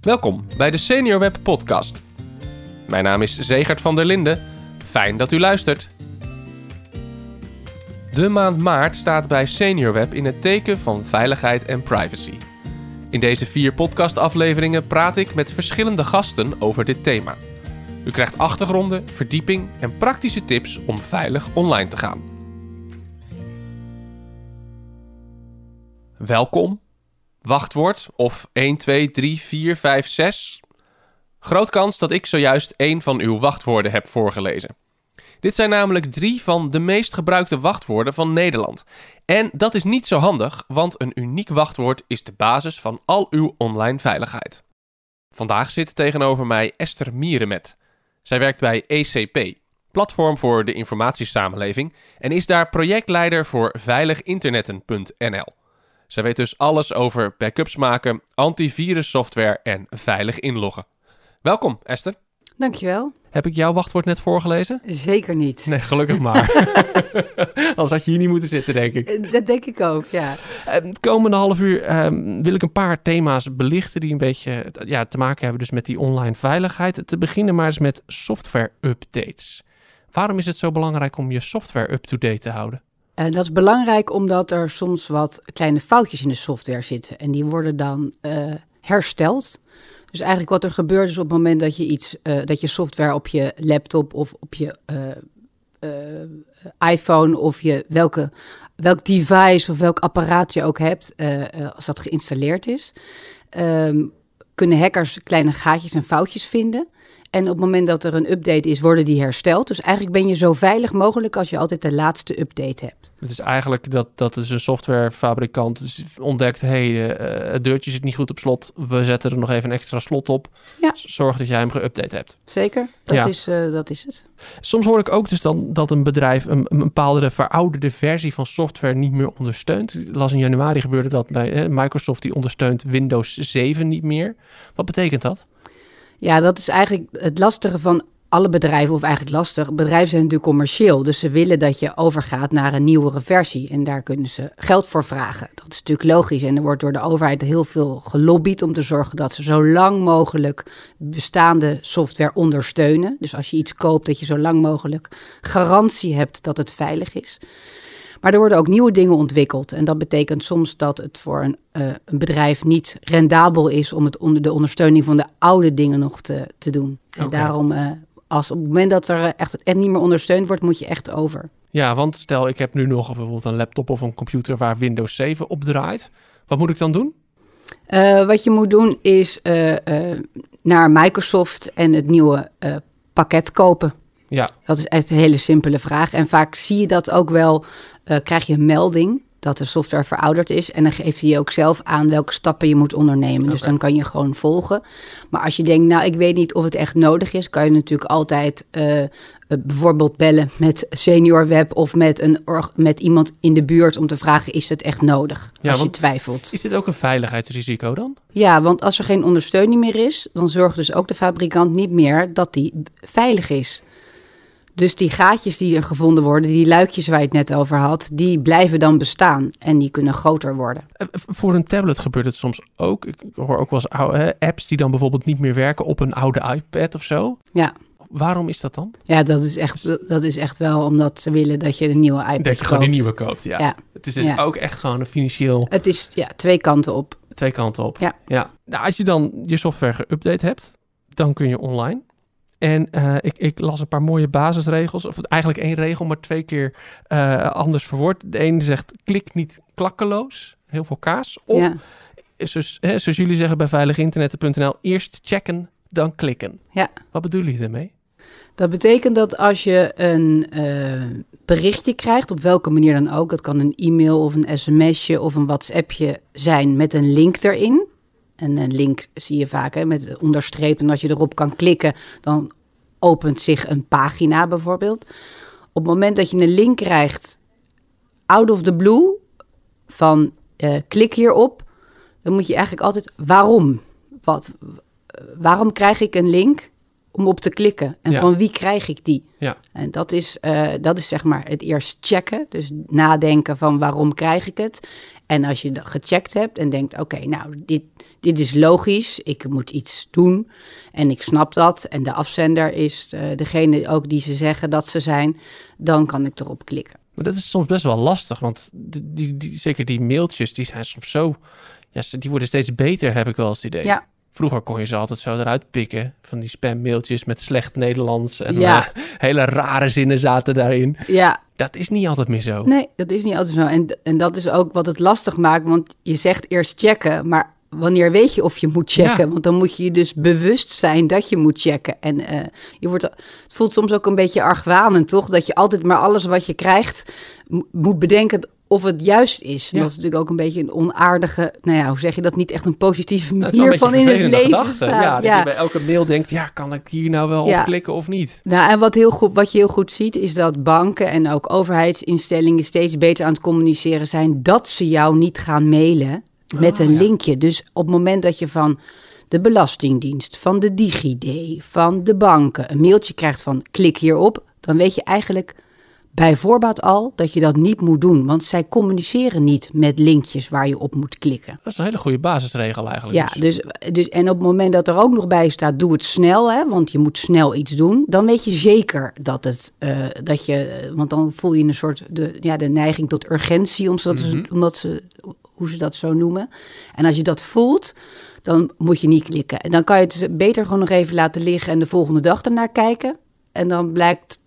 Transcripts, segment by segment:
Welkom bij de Senior Web Podcast. Mijn naam is Zegert van der Linden. Fijn dat u luistert. De maand maart staat bij Senior Web in het teken van veiligheid en privacy. In deze vier podcastafleveringen praat ik met verschillende gasten over dit thema. U krijgt achtergronden, verdieping en praktische tips om veilig online te gaan. Welkom. Wachtwoord of 1, 2, 3, 4, 5, 6. Groot kans dat ik zojuist één van uw wachtwoorden heb voorgelezen. Dit zijn namelijk drie van de meest gebruikte wachtwoorden van Nederland. En dat is niet zo handig, want een uniek wachtwoord is de basis van al uw online veiligheid. Vandaag zit tegenover mij Esther Mierenmet. Zij werkt bij ECP, Platform voor de Informatiesamenleving, en is daar projectleider voor veiliginternetten.nl. Zij weet dus alles over backups maken, antivirussoftware en veilig inloggen. Welkom, Esther. Dankjewel. Heb ik jouw wachtwoord net voorgelezen? Zeker niet. Nee, gelukkig maar. Anders had je hier niet moeten zitten, denk ik. Eh, Dat denk ik ook, ja. Het komende half uur ehm, wil ik een paar thema's belichten die een beetje ja, te maken hebben dus met die online veiligheid. Te beginnen maar eens met software updates. Waarom is het zo belangrijk om je software up-to-date te houden? En dat is belangrijk omdat er soms wat kleine foutjes in de software zitten. En die worden dan eh, hersteld. Dus eigenlijk wat er gebeurt is op het moment dat je iets, eh, dat je software op je laptop of op je eh, eh, iPhone of je welke, welk device of welk apparaat je ook hebt, eh, eh, als dat geïnstalleerd is, ehm, kunnen hackers kleine gaatjes en foutjes vinden. En op het moment dat er een update is, worden die hersteld. Dus eigenlijk ben je zo veilig mogelijk als je altijd de laatste update hebt. Het is eigenlijk dat, dat is een softwarefabrikant ontdekt... hé, hey, eh, het deurtje zit niet goed op slot. We zetten er nog even een extra slot op. Ja. Zorg dat jij hem geüpdate hebt. Zeker, dat, Ja. is, eh, dat is het. Soms hoor ik ook dus dan dat een bedrijf een, een bepaalde verouderde versie van software niet meer ondersteunt. Ik las in januari gebeurde dat bij eh, Microsoft, die ondersteunt Windows 7 niet meer. Wat betekent dat? Ja, dat is eigenlijk het lastige van alle bedrijven, of eigenlijk lastig. Bedrijven zijn natuurlijk commercieel, dus ze willen dat je overgaat naar een nieuwere versie. En daar kunnen ze geld voor vragen. Dat is natuurlijk logisch. En er wordt door de overheid heel veel gelobbyd om te zorgen dat ze zo lang mogelijk bestaande software ondersteunen. Dus als je iets koopt, dat je zo lang mogelijk garantie hebt dat het veilig is. Maar er worden ook nieuwe dingen ontwikkeld. En dat betekent soms dat het voor een, eh, een bedrijf niet rendabel is om het onder de ondersteuning van de oude dingen nog te, te doen. En daarom, eh, als op het moment dat er echt, echt niet meer ondersteund wordt, moet je echt over. Ja, want stel ik heb nu nog bijvoorbeeld een laptop of een computer waar Windows 7 op draait. Wat moet ik dan doen? Eh, wat je moet doen is naar Microsoft en het nieuwe pakket kopen. Ja, Dat is echt een hele simpele vraag. En vaak zie je dat ook wel, eh, krijg je een melding dat de software verouderd is. En dan geeft hij je ook zelf aan welke stappen je moet ondernemen. Dus dan kan je gewoon volgen. Maar als je denkt, nou ik weet niet of het echt nodig is, kan je natuurlijk altijd eh, eh, bijvoorbeeld bellen met Senior Web of met, een org- met iemand in de buurt om te vragen, is het echt nodig? Ja, als je twijfelt. is dit ook een veiligheidsrisico dan? Ja, want als er geen ondersteuning meer is, dan zorgt dus ook de fabrikant niet meer dat die veilig is. Dus die gaatjes die er gevonden worden, die luikjes waar je het net over had, die blijven dan bestaan en die kunnen groter worden. Eh, Voor een tablet gebeurt het soms ook. Ik hoor ook wel eens oude, apps die dan bijvoorbeeld niet meer werken op een oude iPad of zo. Ja, Waarom is dat dan? ja dat, is echt, dat is echt wel omdat ze willen dat je een nieuwe iPad Dat je gewoon een koopt. nieuwe koopt, ja. Ja. Het is dus Ja. ook echt gewoon een financieel Het is ja, twee kanten op. twee kanten op. Ja. ja. Nou, als je dan je software geüpdate hebt, dan kun je online. En eh, ik, ik las een paar mooie basisregels, of eigenlijk één regel, maar twee keer eh, anders verwoord. De ene zegt klik niet klakkeloos, heel veel kaas. Of, Ja, zoals, hè, zoals jullie zeggen bij veiliginternetten.nl, eerst checken, dan klikken. Ja. Wat bedoelen jullie daarmee? dat betekent dat als je een eh, berichtje krijgt, op welke manier dan ook, dat kan een e-mail of een sms'je of een WhatsAppje zijn met een link erin. En een link zie je vaak hè, met onderstreept. En als je erop kan klikken, dan opent zich een pagina bijvoorbeeld. Op het moment dat je een link krijgt, out of the blue, van eh, klik hierop, dan moet je eigenlijk altijd waarom? Wat, waarom krijg ik een link om op te klikken? En Ja. van wie krijg ik die? Ja. En dat is, eh, dat is zeg maar het eerst checken. Dus nadenken van waarom krijg ik het? En als je dat gecheckt hebt en denkt, oké, nou, dit, dit is logisch, ik moet iets doen en ik snap dat. En de afzender is uh, degene ook die ze zeggen dat ze zijn, dan kan ik erop klikken. Maar dat is soms best wel lastig, want die, die, die, zeker die mailtjes, die zijn soms zo, ja, die worden steeds beter, heb ik wel eens het idee. Ja. Vroeger kon je ze altijd zo eruit pikken. Van die spammailtjes met slecht Nederlands. En ja. uh, hele rare zinnen zaten daarin. Ja. Dat is niet altijd meer zo. Nee, dat is niet altijd zo. En, en dat is ook wat het lastig maakt. Want je zegt eerst checken. Maar wanneer weet je of je moet checken? Ja. Want dan moet je je dus bewust zijn dat je moet checken. En uh, je wordt, het voelt soms ook een beetje argwanend, toch? Dat je altijd maar alles wat je krijgt moet bedenken of het juist is. Ja. Dat is natuurlijk ook een beetje een onaardige, nou ja, hoe zeg je dat, niet echt een positieve manier van in het leven gedachte. staan. Ja, dat je bij elke mail denkt, ja, kan ik hier nou wel ja. op klikken of niet? Nou, en wat, heel goed, wat je heel goed ziet, is dat banken en ook overheidsinstellingen steeds beter aan het communiceren zijn dat ze jou niet gaan mailen met Oh, een linkje. Dus op het moment dat je van de Belastingdienst, van de DigiD, van de banken een mailtje krijgt van klik hierop, dan weet je eigenlijk bij voorbaat al dat je dat niet moet doen. Want zij communiceren niet met linkjes waar je op moet klikken. Dat is een hele goede basisregel eigenlijk. Ja, dus, dus, en op het moment dat er ook nog bij staat, doe het snel, hè, want je moet snel iets doen. Dan weet je zeker dat het, uh, dat je, want dan voel je een soort, de, ja, de neiging tot urgentie, omdat, mm -hmm. ze, omdat ze, hoe ze dat zo noemen. En als je dat voelt, dan moet je niet klikken. En dan kan je het beter gewoon nog even laten liggen en de volgende dag ernaar kijken. En dan blijkt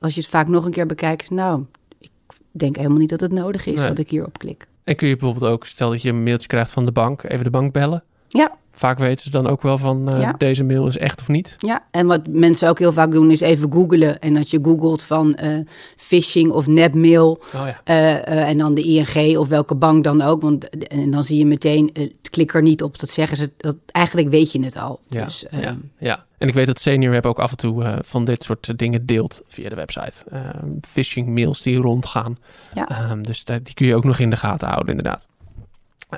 als je het vaak nog een keer bekijkt, nou, ik denk helemaal niet dat het nodig is nee. dat ik hierop klik. En kun je bijvoorbeeld ook, stel dat je een mailtje krijgt van de bank, even de bank bellen? Ja. Vaak weten ze dan ook wel van uh, ja. deze mail is echt of niet. Ja, en wat mensen ook heel vaak doen is even googlen. En als je googelt van uh, phishing of nepmail oh ja. uh, en dan de ING of welke bank dan ook. Want en dan zie je meteen, klik er niet op, dat zeggen ze. Dat, eigenlijk weet je het al. Ja, dus, ja, ja. En ik weet dat Senior Web ook af en toe uh, van dit soort dingen deelt via de website. Uh, phishing mails die rondgaan. Ja. Um, dus die kun je ook nog in de gaten houden, inderdaad.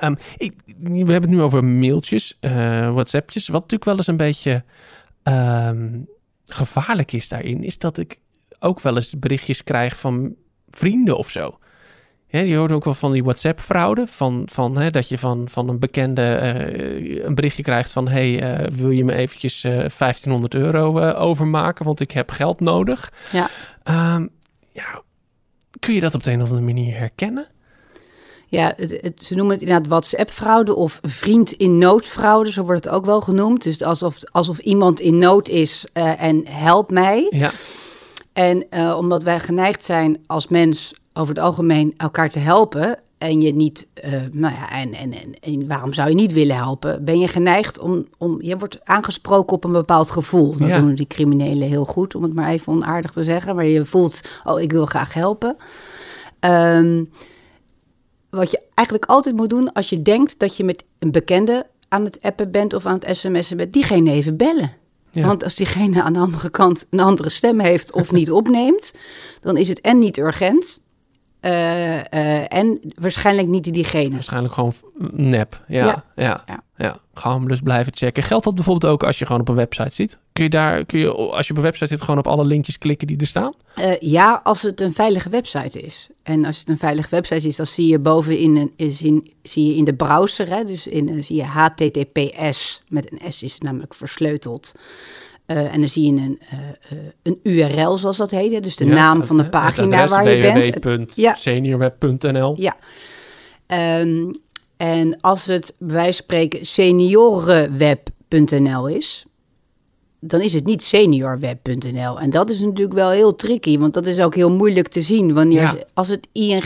Um, ik, we hebben het nu over mailtjes, uh, WhatsAppjes. Wat natuurlijk wel eens een beetje um, gevaarlijk is daarin, is dat ik ook wel eens berichtjes krijg van vrienden of zo. Je hoort ook wel van die WhatsApp-fraude. Van, van, dat je van, van een bekende uh, een berichtje krijgt van... hey, uh, wil je me eventjes uh, 1500 euro overmaken? Want ik heb geld nodig. Ja. Um, ja. Kun je dat op de een of andere manier herkennen? Ja, het, het, ze noemen het inderdaad WhatsApp-fraude of vriend in nood-fraude. Zo wordt het ook wel genoemd. Dus alsof, alsof iemand in nood is en help mij. Ja. En omdat wij geneigd zijn als mens over het algemeen elkaar te helpen en je niet, uh, nou ja, en, en, en, en, waarom zou je niet willen helpen? Ben je geneigd om, om je wordt aangesproken op een bepaald gevoel. Dat Ja. doen die criminelen heel goed, om het maar even onaardig te zeggen. Maar je voelt, oh, ik wil graag helpen. Ehm, wat je eigenlijk altijd moet doen als je denkt dat je met een bekende aan het appen bent of aan het sms'en bent, diegene even bellen. Ja. Want als diegene aan de andere kant een andere stem heeft of niet opneemt, dan is het en niet urgent. Eh, eh, en waarschijnlijk niet diegene. Waarschijnlijk gewoon nep. Ja, Ja. ja. ja. Ja. Gewoon dus blijven checken. Geldt dat bijvoorbeeld ook als je gewoon op een website zit? Kun je daar, kun je, als je op een website zit, gewoon op alle linkjes klikken die er staan? Eh, ja, als het een veilige website is. En als het een veilige website is, dan zie je bovenin een, in, zie je in de browser, hè, dus in, zie je HTTPS, met een S is het namelijk versleuteld. Eh, en dan zie je een, eh, eh, een URL, zoals dat heet, dus de Ja, naam het- van de pagina waar je bent. Ja. www.seniorweb.nl Ja. Ehm, en als het bij wijze van spreken seniorenweb.nl is, dan is het niet seniorweb.nl. En dat is natuurlijk wel heel tricky, want dat is ook heel moeilijk te zien. Wanneer, Ja. Als het ing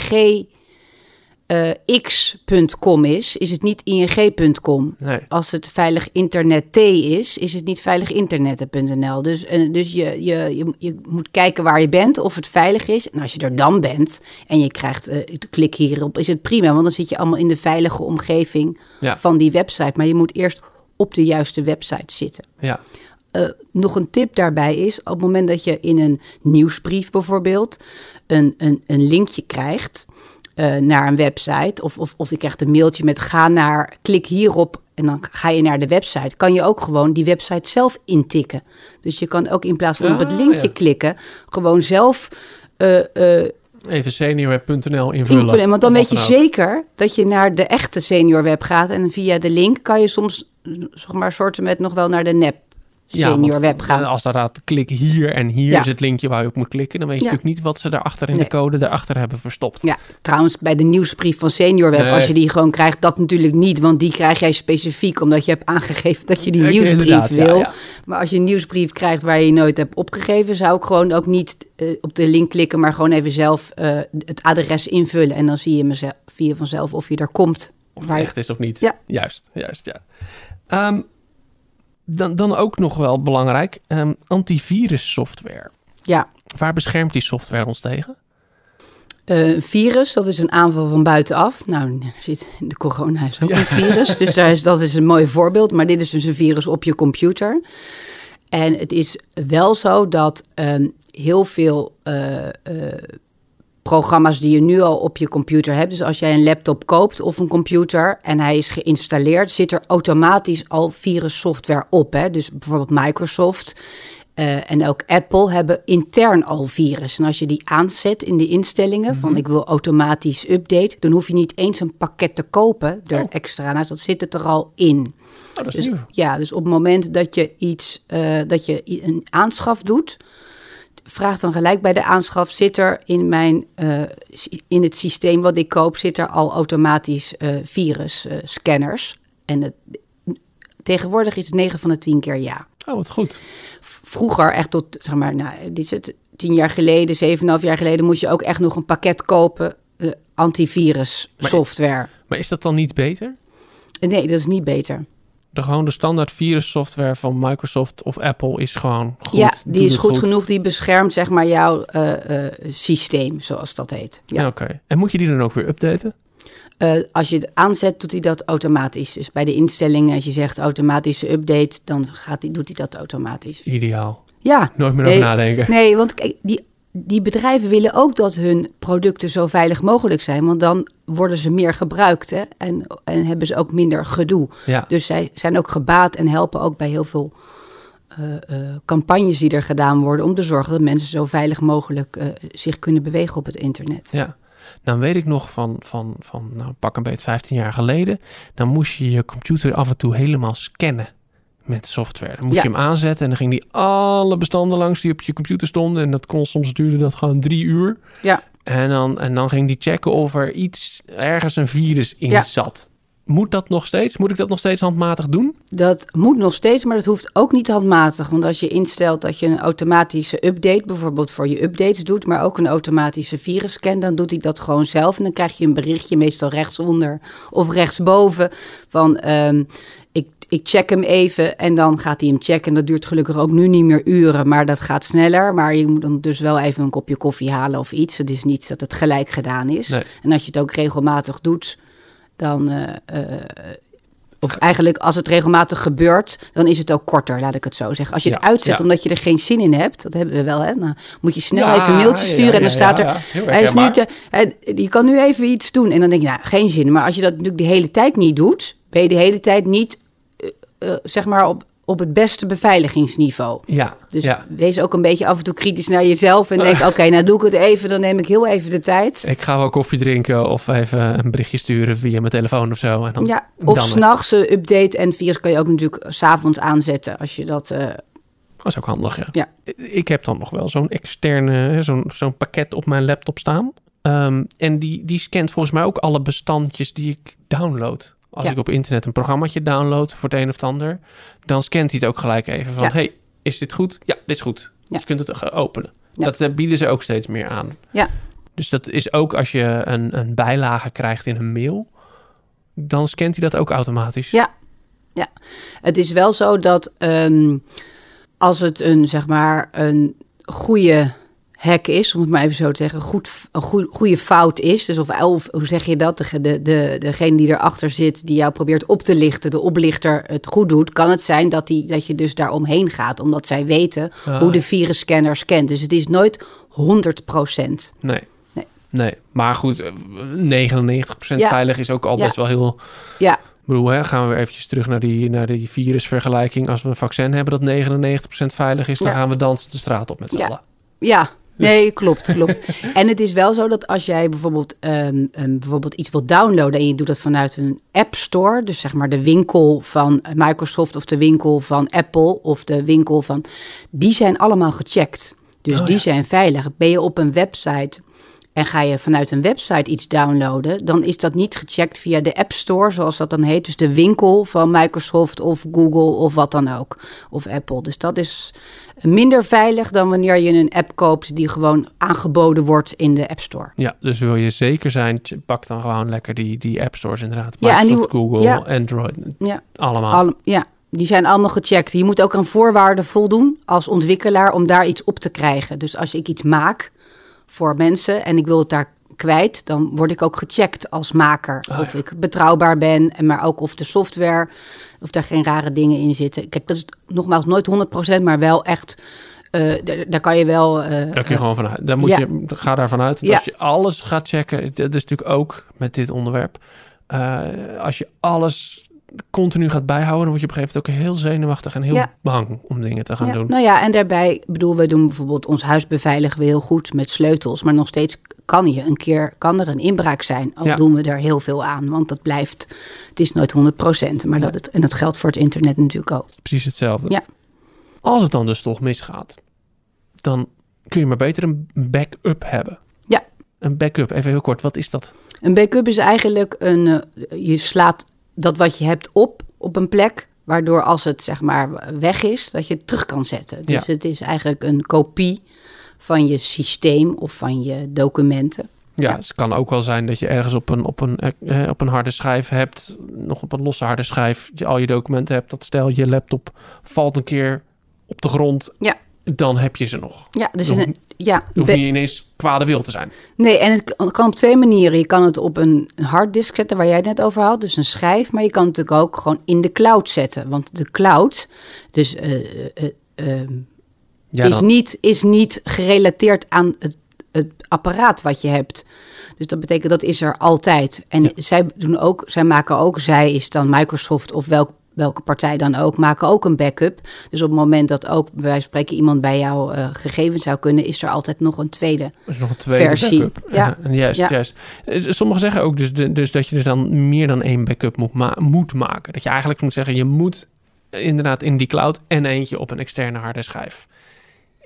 eh, x.com is, is het niet ing.com. Nee. Als het veilig internet T is, is het niet veiliginternetten.nl. Dus, en, dus je, je, je, je moet kijken waar je bent, of het veilig is. En als je er dan bent en je krijgt, eh, klik hierop, is het prima. Want dan zit je allemaal in de veilige omgeving Ja. van die website. Maar je moet eerst op de juiste website zitten. Ja. Eh, nog een tip daarbij is, op het moment dat je in een nieuwsbrief bijvoorbeeld een, een, een linkje krijgt eh, naar een website, of, of, of je krijgt een mailtje met ga naar, klik hierop en dan ga je naar de website, kan je ook gewoon die website zelf intikken. Dus je kan ook in plaats van op het Ah, linkje ja. klikken, gewoon zelf eh, eh, Even seniorweb.nl invullen. invullen. Want dan weet je zeker dat je naar de echte seniorweb gaat. En via de link kan je soms, zeg maar, soorten met nog wel naar de nep Ja, want, seniorweb gaan. eh, Als daar staat klik hier en hier Ja. is het linkje waar je op moet klikken, dan weet je Ja. natuurlijk niet wat ze daarachter in Nee. de code daarachter hebben verstopt. Ja, trouwens, bij de nieuwsbrief van SeniorWeb, Nee. als je die gewoon krijgt, dat natuurlijk niet. Want die krijg jij specifiek omdat je hebt aangegeven dat je die Ik- nieuwsbrief wil. Maar als je een nieuwsbrief krijgt waar je je nooit hebt opgegeven, zou ik gewoon ook niet eh, op de link klikken, maar gewoon even zelf eh, het adres invullen. En dan zie je, mezelf, vanzelf of je daar komt. Of het echt is of niet. Ja. Juist, juist, ja. Ehm, dan, dan ook nog wel belangrijk, ehm, antivirus software. Ja, Waar beschermt die software ons tegen? Eh, een virus, dat is een aanval van buitenaf. Nou, zit de corona is ook Ja. een virus, dus daar is, dat is een mooi voorbeeld. Maar dit is dus een virus op je computer. En het is wel zo dat ehm, heel veel eh, eh, programma's die je nu al op je computer hebt... dus als jij een laptop koopt of een computer en hij is geïnstalleerd... zit er automatisch al virussoftware op. Hè? Dus bijvoorbeeld Microsoft... Eh, en ook Apple hebben intern al virus. En als je die aanzet in de instellingen van ik wil automatisch update, dan hoef je niet eens een pakket te kopen er Oh. extra naast. Dat zit het er al in. Oh, dat is Dus, nieuw. ja, dus op het moment dat je iets, eh, dat je een aanschaf doet, vraag dan gelijk bij de aanschaf, zit er in mijn, eh, in het systeem wat ik koop, zit er al automatisch eh virus eh, scanners. En het, tegenwoordig is het 9 van de 10 keer ja. Oh, wat goed. Vroeger, echt tot, zeg maar, nou, dit is het, 10 jaar geleden, 7,5 jaar geleden, moest je ook echt nog een pakket kopen, eh, antivirus Maar- software. Maar is dat dan niet beter? Nee, dat is niet beter. De gewoon de standaard virussoftware van Microsoft of Apple is gewoon goed. ja, die is goed, genoeg. Die beschermt zeg maar jouw eh, eh, systeem, zoals dat heet. Ja. Ja. Oké. En moet je die dan ook weer updaten? Eh, als je het aanzet, doet hij dat automatisch. Dus bij de instellingen, als je zegt automatische update, dan gaat die, doet hij dat automatisch. Ideaal. Ja, Nooit meer Nee. over nadenken. nee, want kijk, die, die bedrijven willen ook dat hun producten zo veilig mogelijk zijn. Want dan worden ze meer gebruikt hè? En, en hebben ze ook minder gedoe. Ja. Dus zij zijn ook gebaat en helpen ook bij heel veel eh, eh, campagnes die er gedaan worden om te zorgen dat mensen zo veilig mogelijk eh, zich kunnen bewegen op het internet. Ja. Nou weet ik nog van, van, van nou, pak een beetje 15 jaar geleden. Dan moest je je computer af en toe helemaal scannen met software. Dan moest Ja. je hem aanzetten en dan ging die alle bestanden langs die op je computer stonden. En dat kon soms duurde dat gewoon drie uur. Ja. En dan, en dan ging die checken of er iets, ergens een virus in Ja. zat. Moet dat nog steeds? Moet ik dat nog steeds handmatig doen? Dat moet nog steeds, maar dat hoeft ook niet handmatig. Want als je instelt dat je een automatische update, bijvoorbeeld voor je updates doet, maar ook een automatische virusscan, dan doet hij dat gewoon zelf. En dan krijg je een berichtje, meestal rechtsonder of rechtsboven, van ehm, ik, check hem even en dan gaat hij hem checken. En dat duurt gelukkig ook nu niet meer uren, maar dat gaat sneller. Maar je moet dan dus wel even een kopje koffie halen of iets. Het is niet dat het gelijk gedaan is. Nee. En als je het ook regelmatig doet, dan... eh, eh, of eigenlijk als het regelmatig gebeurt, dan is het ook korter, laat ik het zo zeggen. Als je het Ja, uitzet ja. omdat je er geen zin in hebt, dat hebben we wel, hè? Dan moet je snel Ja, even een mailtje sturen en dan staat er, hij is nu te, hij- je kan nu even iets doen. En dan denk je, nou, geen zin. Maar als je dat natuurlijk de hele tijd niet doet, ben je de hele tijd niet, eh, eh, zeg maar, op, op het beste beveiligingsniveau. Ja, Dus ja. wees ook een beetje af en toe kritisch naar jezelf en denk, oké, nou doe ik het even, dan neem ik heel even de tijd. Ik ga wel koffie drinken of even een berichtje sturen via mijn telefoon of zo. En dan, Ja, of s'nachts eh, update en virus kan je ook natuurlijk s'avonds aanzetten als je dat... eh, Dat is ook handig, ja. Ja. Ik heb dan nog wel zo'n externe, zo'n zo'n pakket op mijn laptop staan. Ehm, en die, die scant volgens mij ook alle bestandjes die ik download. Als Ja. ik op internet een programmaatje download voor het een of het ander, dan scant hij het ook gelijk even van, Ja. hey, is dit goed? Ja, dit is goed. Ja. Dus je kunt het openen. Ja. Dat bieden ze ook steeds meer aan. Ja. Dus dat is ook als je een, een bijlage krijgt in een mail, dan scant hij dat ook automatisch. Ja. Het is wel zo dat ehm, als het een, zeg maar, een goede hack is, om het maar even zo te zeggen, goed, een goe- goede fout is. Dus of, of hoe zeg je dat? De, de, de, degene die erachter zit, die jou probeert op te lichten, de oplichter het goed doet, kan het zijn dat, die, dat je dus daar omheen gaat, omdat zij weten Ah, hoe de virusscanner scant. Dus het is nooit 100 procent. Nee. Nee. Nee, maar goed, eh, 99% Ja. veilig is ook al Ja. best wel heel... Ja, Ik bedoel, hè, gaan we weer eventjes terug naar die, naar die virusvergelijking. Als we een vaccin hebben dat 99% veilig is, dan Ja. gaan we dansen de straat op met z'n Ja. allen. ja. Nee, klopt, klopt. en het is wel zo dat als jij bijvoorbeeld, ehm, ehm, bijvoorbeeld iets wilt downloaden en je doet dat vanuit een App Store, dus zeg maar de winkel van Microsoft of de winkel van Apple of de winkel van, die zijn allemaal gecheckt. Dus Oh, die ja. zijn veilig. Ben je op een website en ga je vanuit een website iets downloaden, dan is dat niet gecheckt via de App Store, zoals dat dan heet. Dus de winkel van Microsoft of Google of wat dan ook. Of Apple. Dus dat is minder veilig dan wanneer je een app koopt die gewoon aangeboden wordt in de App Store. Ja, dus wil je zeker zijn, pak dan gewoon lekker die, die app stores inderdaad. Ja, en Microsoft, die- Google, ja. Android, Ja, allemaal. Alle, ja, die zijn allemaal gecheckt. Je moet ook aan voorwaarden voldoen als ontwikkelaar om daar iets op te krijgen. Dus als ik iets maak voor mensen en ik wil het daar kwijt, dan word ik ook gecheckt als maker. Ah, of ik betrouwbaar ben, en maar ook of de software, of daar geen rare dingen in zitten. Kijk, dat is nogmaals nooit 100%, maar wel echt, eh, daar, kan je wel... eh, Daar kun je gewoon vanuit. Daar moet ja. je, ga daarvan uit dat Ja. je alles gaat checken. Dat is natuurlijk ook met dit onderwerp. eh, als je alles continu gaat bijhouden, dan word je op een gegeven moment ook heel zenuwachtig en heel Ja. bang om dingen te gaan ja, doen. Nou ja, en daarbij, bedoel, we doen bijvoorbeeld ons huis beveiligen we heel goed met sleutels, maar nog steeds kan je een keer, kan er een inbraak zijn. Al Ja. doen we er heel veel aan, want dat blijft, het is nooit 100%, maar dat het, en dat geldt voor het internet natuurlijk ook. Precies hetzelfde. Ja. Als het dan dus toch misgaat, dan kun je maar beter een backup hebben. Ja. Een backup, even heel kort, wat is dat? Een backup is eigenlijk een, eh, je slaat dat wat je hebt op, op een plek, waardoor als het zeg maar weg is, dat je het terug kan zetten. Dus Ja. het is eigenlijk een kopie van je systeem of van je documenten. Ja, Ja. het kan ook wel zijn dat je ergens op een, op een, eh, op een harde schijf hebt, nog op een losse harde schijf, je al je documenten hebt. Dat stel je laptop valt een keer op de grond, Ja. dan heb je ze nog. Ja, dus in een, ja, Je hoeft niet ineens kwade wil te zijn. Nee, en het kan- op twee manieren. Je kan het op een harddisk zetten, waar jij het net over had, dus een schijf. Maar je kan het natuurlijk ook gewoon in de cloud zetten. Want de cloud, dus eh, eh, eh, ehm, Ja, is, niet, is niet gerelateerd aan het, het apparaat wat je hebt. Dus dat betekent dat is er altijd. En Ja. zij doen ook, zij maken ook, zij is dan Microsoft of welk, welke partij dan ook, maken ook een backup. Dus op het moment dat ook bij wijze van spreken iemand bij jouw eh, gegevens zou kunnen, is er altijd nog een tweede. Nog een tweede versie. backup. Ja. juist, Ja. juist. Eh, Sommigen zeggen ook dus, dus dat je dus dan meer dan één backup moet, ma- moet maken. Dat je eigenlijk moet zeggen, je moet inderdaad in die cloud en eentje op een externe harde schijf.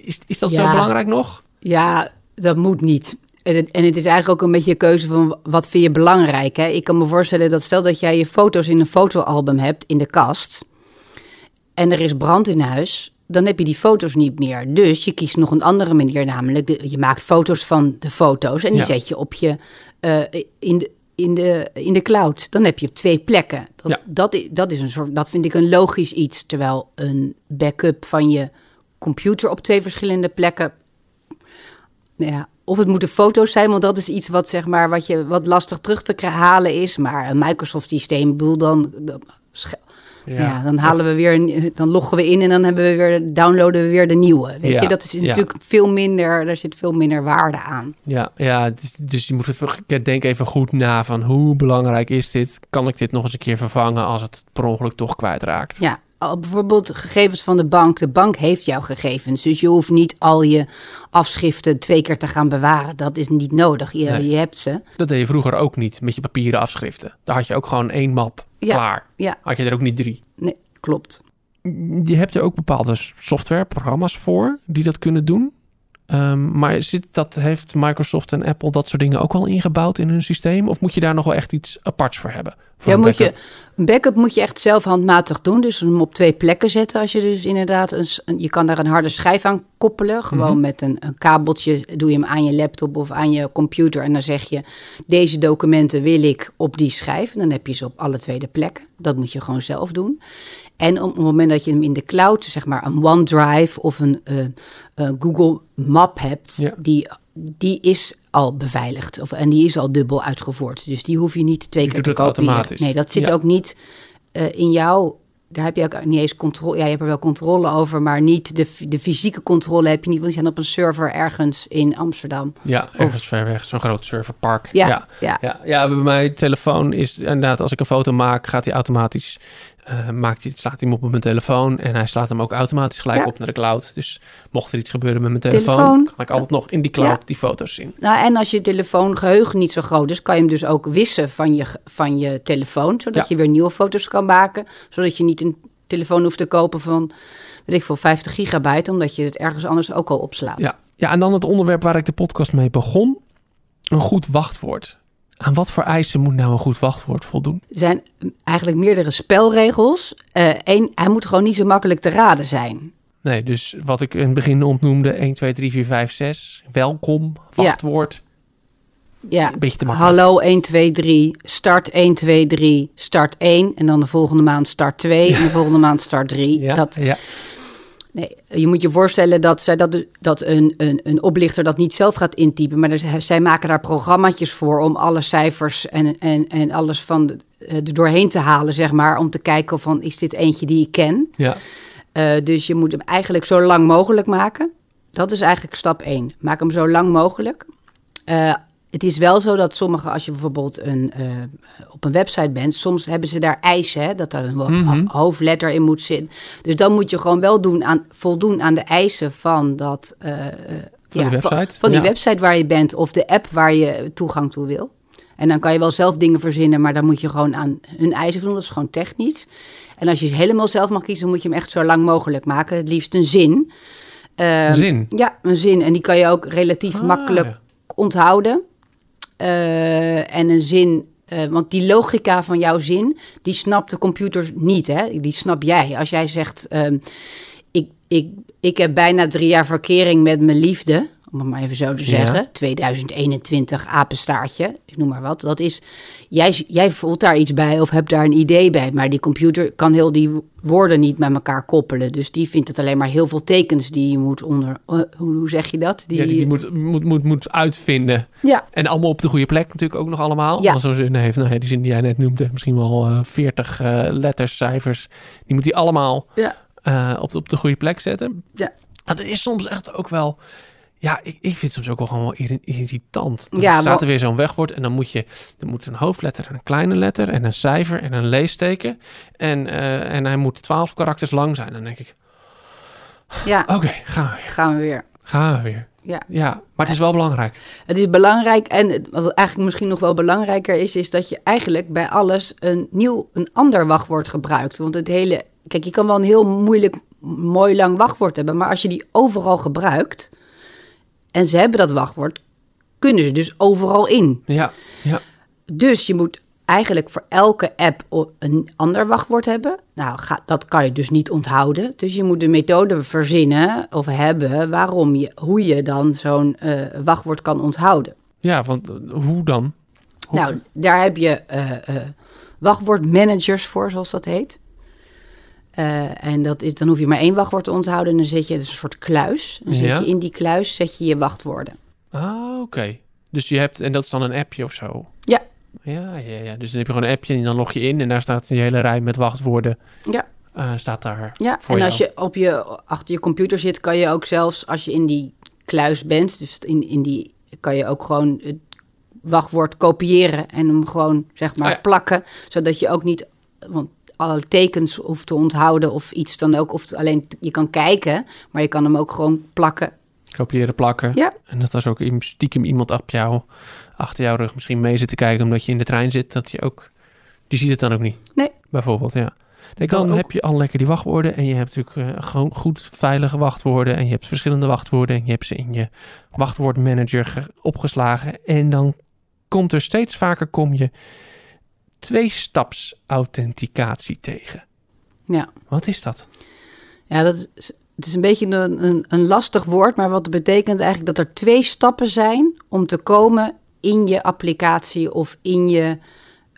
Is, is dat zo belangrijk nog? Ja, dat moet niet. En het, en het is eigenlijk ook een beetje een keuze van wat vind je belangrijk. Hè? Ik kan me voorstellen dat stel dat jij je foto's in een fotoalbum hebt in de kast. En er is brand in huis. Dan heb je die foto's niet meer. Dus je kiest nog een andere manier. Namelijk, de- je maakt foto's van de foto's. En die Ja. zet je op je, eh, in, de, in, de, in de cloud. Dan heb je op twee plekken. Dat, Ja. dat, dat, is een soort, dat vind ik een logisch iets. Terwijl een backup van je computer op twee verschillende plekken ja, of het moeten foto's zijn, want dat is iets wat, zeg maar, wat, je, wat lastig terug te halen is. Maar een Microsoft-systeem, bedoel, dan, ja. dan halen we weer, een- dan loggen we in en dan hebben we weer, downloaden we weer de nieuwe. Weet Ja, je, dat is ja. natuurlijk veel minder, daar zit veel minder waarde aan. Ja, ja dus, je moet even, denk even goed na van hoe belangrijk is dit? Kan ik dit nog eens een keer vervangen als het per ongeluk toch kwijtraakt? Ja, bijvoorbeeld gegevens van de bank. De bank heeft jouw gegevens, dus je hoeft niet al je afschriften twee keer te gaan bewaren. Dat is niet nodig. Je, Nee. je hebt ze. Dat deed je vroeger ook niet met je papieren afschriften. Daar had je ook gewoon één map Ja. klaar. Ja, Had je er ook niet drie. nee, klopt. Je hebt er ook bepaalde software, programma's voor die dat kunnen doen. Ehm, maar zit dat, heeft Microsoft en Apple dat soort dingen ook al ingebouwd in hun systeem? Of moet je daar nog wel echt iets aparts voor hebben? Voor Ja, een moet je, backup? een backup moet je echt zelf handmatig doen. Dus hem op twee plekken zetten. Als je dus inderdaad, een- je kan daar een harde schijf aan koppelen. Gewoon Mhm. met een, een kabeltje doe je hem aan je laptop of aan je computer. En dan zeg je, deze documenten wil ik op die schijf. En dan heb je ze op alle twee de plekken. Dat moet je gewoon zelf doen. En op het moment dat je hem in de cloud, zeg maar een OneDrive of een eh, eh, Google Map hebt, Ja. die, die is al beveiligd. Of, en die is al dubbel uitgevoerd. Dus die hoef je niet twee Je keer te kopiëren. automatisch. Nee, dat zit Ja. ook niet eh, in jou. Daar heb je ook niet eens controle. Ja, je hebt er wel controle over, maar niet de, de fysieke controle heb je niet. Want je bent op een server ergens in Amsterdam. Ja, ergens ver weg. Zo'n groot serverpark. Ja, ja. ja. Ja, ja, bij mijn telefoon is inderdaad, als ik een foto maak, gaat hij automatisch eh, maakt hij, slaat hij hem op op mijn telefoon en hij slaat hem ook automatisch gelijk Ja. op naar de cloud. Dus mocht er iets gebeuren met mijn telefoon, Telefoon. kan ik altijd nog in die cloud Ja. die foto's zien. Nou, en als je telefoongeheugen niet zo groot is, kan je hem dus ook wissen van je, van je telefoon. Zodat Ja. je weer nieuwe foto's kan maken. Zodat je niet een telefoon hoeft te kopen van, weet ik veel, 50 gigabyte. Omdat je het ergens anders ook al opslaat. Ja. ja, en dan het onderwerp waar ik de podcast mee begon. Een goed wachtwoord. Aan wat voor eisen moet nou een goed wachtwoord voldoen? Er zijn eigenlijk meerdere spelregels. Eén, hij moet gewoon niet zo makkelijk te raden zijn. Nee, dus wat ik in het begin opnoemde, 1, 2, 3, 4, 5, 6. Welkom, wachtwoord. Ja, Een beetje te makkelijk. hallo 1, 2, 3, start 1, 2, 3, start 1. En dan de volgende maand start 2 en de volgende maand start 3. Ja, Dat, ja. Nee, je moet je voorstellen dat, zij dat, dat een, een, een oplichter dat niet zelf gaat intypen. Maar dus, zij maken daar programmaatjes voor om alle cijfers en, en, en alles van de, eh, er doorheen te halen, zeg maar. Om te kijken van, is dit eentje die ik ken? ja. Eh, dus je moet hem eigenlijk zo lang mogelijk maken. Dat is eigenlijk stap 1. Maak hem zo lang mogelijk. Eh, het is wel zo dat sommige, als je bijvoorbeeld een, eh, op een website bent, soms hebben ze daar eisen, hè, dat er een Mhm. hoofdletter in moet zitten. Dus dan moet je gewoon wel doen aan, voldoen aan de eisen van dat. eh, eh, Van die website? Van, die Ja. website waar je bent of de app waar je toegang toe wil. En dan kan je wel zelf dingen verzinnen, maar dan moet je gewoon aan hun eisen voldoen. Dat is gewoon technisch. En als je helemaal zelf mag kiezen, moet je hem echt zo lang mogelijk maken. Het liefst een zin. Ehm, Een zin? Ja, een zin. En die kan je ook relatief Ah, makkelijk ja. onthouden. Eh, en een zin, eh, want die logica van jouw zin, die snapt de computer niet, hè? Die snap jij. Als jij zegt, ehm, ik, ik, ik heb bijna drie jaar verkering met mijn liefde, om het maar even zo te Ja. zeggen, 2021 apenstaartje, ik noem maar wat. Dat is, jij, jij voelt daar iets bij of hebt daar een idee bij, maar die computer kan heel die woorden niet met elkaar koppelen. Dus die vindt het alleen maar heel veel tekens die je moet onder, eh, hoe, hoe zeg je dat? Die, ja, die, die moet, moet, moet, moet uitvinden. ja. En allemaal op de goede plek natuurlijk ook nog allemaal. Ja. Als zo'n zin heeft, nou ja, die zin die jij net noemde, misschien wel eh 40 eh, letters, cijfers. Die moet hij allemaal Ja. op, de, op de goede plek zetten. Ja. Maar dat is soms echt ook wel... Ja, ik, ik vind het soms ook wel gewoon wel irri- irritant. Dan Ja, staat er weer zo'n wegwoord en dan moet je... Er moet een hoofdletter en een kleine letter en een cijfer en een leesteken. En, eh, en hij moet 12 karakters lang zijn. Dan denk ik, ja, oké, gaan we weer. gaan we weer. Gaan we weer. Ja. Ja, maar het is wel belangrijk. Het is belangrijk en wat eigenlijk misschien nog wel belangrijker is, is dat je eigenlijk bij alles een nieuw, een ander wachtwoord gebruikt. Want het hele, kijk, je kan wel een heel moeilijk, mooi lang wachtwoord hebben, maar als je die overal gebruikt en ze hebben dat wachtwoord, kunnen ze dus overal in. Ja, ja. Dus je moet eigenlijk voor elke app een ander wachtwoord hebben. Nou, ga, dat kan je dus niet onthouden. Dus je moet een methode verzinnen of hebben waarom je, hoe je dan zo'n eh, wachtwoord kan onthouden. Ja, want eh, hoe dan? Hoe- Nou, daar heb je eh, wachtwoordmanagers voor, zoals dat heet. Eh, en dat is, dan hoef je maar één wachtwoord te onthouden en dan zet je het is een soort kluis. Dan zet Ja. je in die kluis zet je je wachtwoorden. Ah, oké. Dus je hebt, en dat is dan een appje of zo? Ja. Ja, ja, ja. Dus dan heb je gewoon een appje en dan log je in en daar staat een hele rij met wachtwoorden. Ja. eh, staat daar. Ja, Voor en als je op je achter je computer zit, kan je ook zelfs als je in die kluis bent, dus in, in die kan je ook gewoon het wachtwoord kopiëren en hem gewoon zeg maar Oh ja. plakken, zodat je ook niet want alle tekens hoeft te onthouden of iets dan ook, of alleen je kan kijken, maar je kan hem ook gewoon plakken. Kopiëren, plakken. Ja. En dat als ook stiekem iemand achter jou, achter jouw rug misschien mee zit te kijken omdat je in de trein zit, dat je ook, die ziet het dan ook niet. Nee. Bijvoorbeeld, ja. Nee, dan ook. heb je al lekker die wachtwoorden en je hebt natuurlijk eh, gewoon goed veilige wachtwoorden en je hebt verschillende wachtwoorden en je hebt ze in je wachtwoordmanager ge- opgeslagen en dan komt er steeds vaker kom je twee-staps authenticatie tegen. Ja. Wat is dat? Ja, dat is, het is een beetje een, een, een lastig woord, maar wat betekent eigenlijk dat er twee stappen zijn om te komen in je applicatie of in je,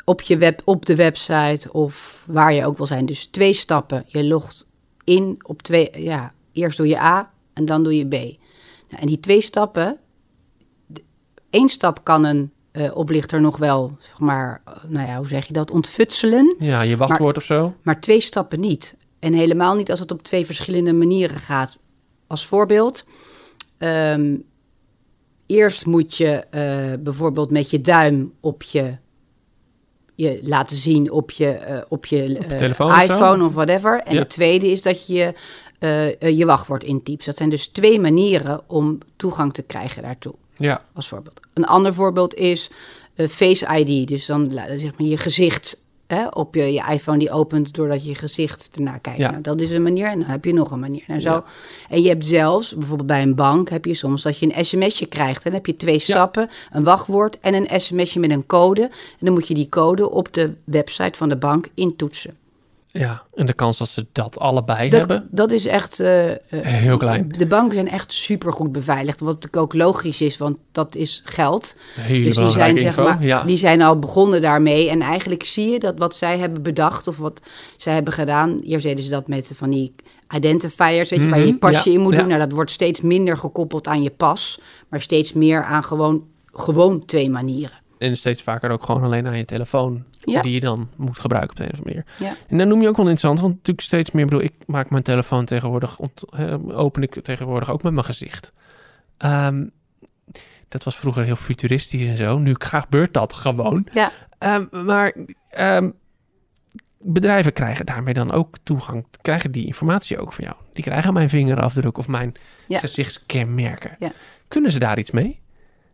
op, je web, op de website of waar je ook wil zijn. Dus twee stappen. Je logt in op twee, ja, eerst doe je A en dan doe je B. Nou, en die twee stappen, één stap kan een eh, oplichter nog wel, zeg maar, eh, nou ja, hoe zeg je dat, ontfutselen. Ja, je wachtwoord of zo? Maar twee stappen niet. En helemaal niet als het op twee verschillende manieren gaat. Als voorbeeld, ehm, eerst moet je eh, bijvoorbeeld met je duim op je je laten zien op je, op je, Op je telefoon of zo? iPhone of whatever. En Ja. de tweede is dat je je wachtwoord intypt. Dat zijn dus twee manieren om toegang te krijgen daartoe, Ja, als voorbeeld. Een ander voorbeeld is eh, Face ID. Dus dan zeg maar je gezicht hè, op je, je iPhone die opent doordat je je gezicht ernaar kijkt. Ja. Nou, dat is een manier en dan heb je nog een manier. Nou, zo. Ja. En je hebt zelfs, bijvoorbeeld bij een bank, heb je soms dat je een sms'je krijgt. En dan heb je twee stappen, een wachtwoord en een sms'je met een code. En dan moet je die code op de website van de bank intoetsen. Ja. En de kans dat ze dat allebei Dat, hebben, dat is echt... eh, eh, heel klein. De banken zijn echt super goed beveiligd. Wat natuurlijk ook logisch is, want dat is geld. Hele Dus die zijn, zeg info. maar, ja. die zijn al begonnen daarmee. En eigenlijk zie je dat wat zij hebben bedacht of wat zij hebben gedaan. Eerst deden ze dat met van die identifiers, weet je, waar je Mhm, pasje ja, in moet ja. doen. Nou, dat wordt steeds minder gekoppeld aan je pas, maar steeds meer aan gewoon, gewoon twee manieren. En steeds vaker ook gewoon alleen aan je telefoon. Ja. Die je dan moet gebruiken op de een of andere manier. Ja. En dan noem je ook wel interessant. Want natuurlijk steeds meer... Bedoel, ik maak mijn telefoon tegenwoordig... open ik tegenwoordig ook met mijn gezicht. Ehm, dat was vroeger heel futuristisch en zo. Nu gebeurt dat gewoon. Ja. Ehm, maar ehm, bedrijven krijgen daarmee dan ook toegang. Krijgen die informatie ook van jou. Die krijgen mijn vingerafdruk of mijn Ja. gezichtskenmerken. Ja. Kunnen ze daar iets mee?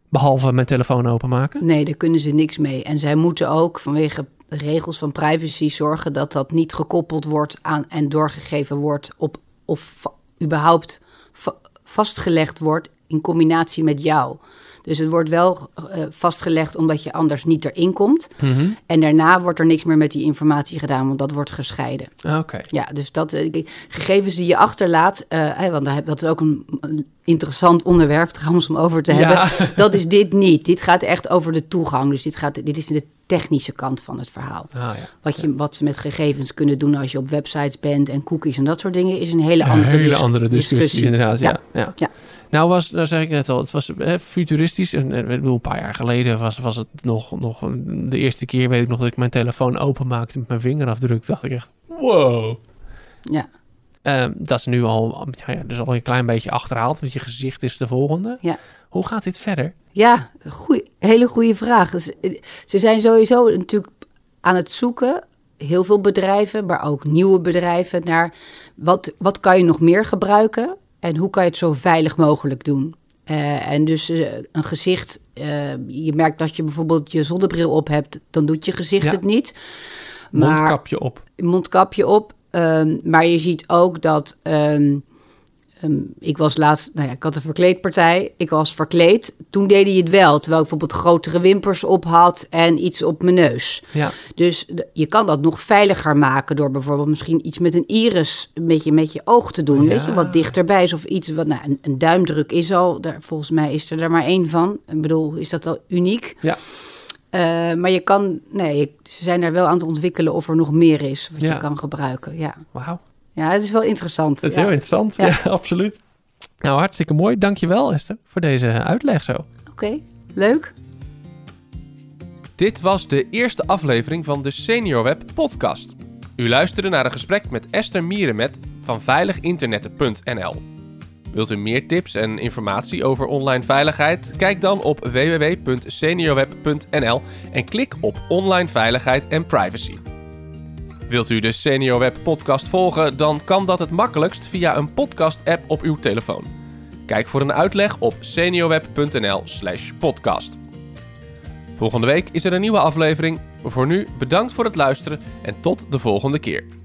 Behalve mijn telefoon openmaken? Nee, daar kunnen ze niks mee. En zij moeten ook vanwege regels van privacy zorgen dat dat niet gekoppeld wordt aan en doorgegeven wordt op of überhaupt va- vastgelegd wordt in combinatie met jou. Dus het wordt wel eh, vastgelegd omdat je anders niet erin komt. Mhm. En daarna wordt er niks meer met die informatie gedaan, want dat wordt gescheiden. Oké. Ja, dus dat eh, gegevens die je achterlaat, eh, want dat is ook een, een interessant onderwerp trouwens om over te hebben. Ja. Dat is dit niet. Dit gaat echt over de toegang. Dus dit, gaat, dit is de technische kant van het verhaal. Ah, ja. Wat, je, wat ze met gegevens kunnen doen als je op websites bent en cookies en dat soort dingen, is een hele Een andere, hele dis- andere discussie, inderdaad. Ja. Ja. Ja. Nou was, daar zeg ik net al, het was hè, futuristisch. En, en, ik bedoel, een paar jaar geleden was, was het nog, nog de eerste keer, weet ik nog, dat ik mijn telefoon openmaakte met mijn vingerafdruk. Dacht ik echt, wow. Ja, Ehm, dat is nu al, ja, ja, dus al een klein beetje achterhaald, want je gezicht is de volgende. Ja. Hoe gaat dit verder? ja goeie, hele goede vraag. Dus, eh, ze zijn sowieso natuurlijk aan het zoeken, heel veel bedrijven, maar ook nieuwe bedrijven, naar wat, wat kan je nog meer gebruiken en hoe kan je het zo veilig mogelijk doen. Eh, en dus eh, een gezicht, eh, je merkt dat je bijvoorbeeld je zonnebril op hebt, dan doet je gezicht Ja. het niet. Maar Mondkapje op. mondkapje op. Ehm, maar je ziet ook dat. ehm, ehm, ik was laatst. Nou ja, ik had een verkleedpartij. Ik was verkleed. Toen deed hij het wel. Terwijl ik bijvoorbeeld grotere wimpers op had en iets op mijn neus. Ja, Dus je kan dat nog veiliger maken door bijvoorbeeld misschien iets met een iris een beetje met je oog te doen. Ja. Weet je, wat dichterbij is of iets wat. Nou, een, een duimdruk is al. Daar, volgens mij is er er maar één van. Ik bedoel, is dat al uniek? Ja. Eh, maar je kan, nee, je- ze zijn er wel aan het ontwikkelen of er nog meer is wat Ja. je kan gebruiken. Ja. wauw. Ja, het is wel interessant. Dat is ja. heel interessant. Ja. Ja. absoluut. Nou, hartstikke mooi. Dankjewel Esther voor deze uitleg zo. Oké, leuk. Dit was de eerste aflevering van de Senior Web podcast. U luisterde naar een gesprek met Esther Mierenmet van veiliginternetten.nl. Wilt u meer tips en informatie over online veiligheid? Kijk dan op www.seniorweb.nl en klik op online veiligheid en privacy. Wilt u de Senior Web podcast volgen? Dan kan dat het makkelijkst via een podcast app op uw telefoon. Kijk voor een uitleg op seniorweb.nl/podcast. Volgende week is er een nieuwe aflevering. Voor nu bedankt voor het luisteren en tot de volgende keer.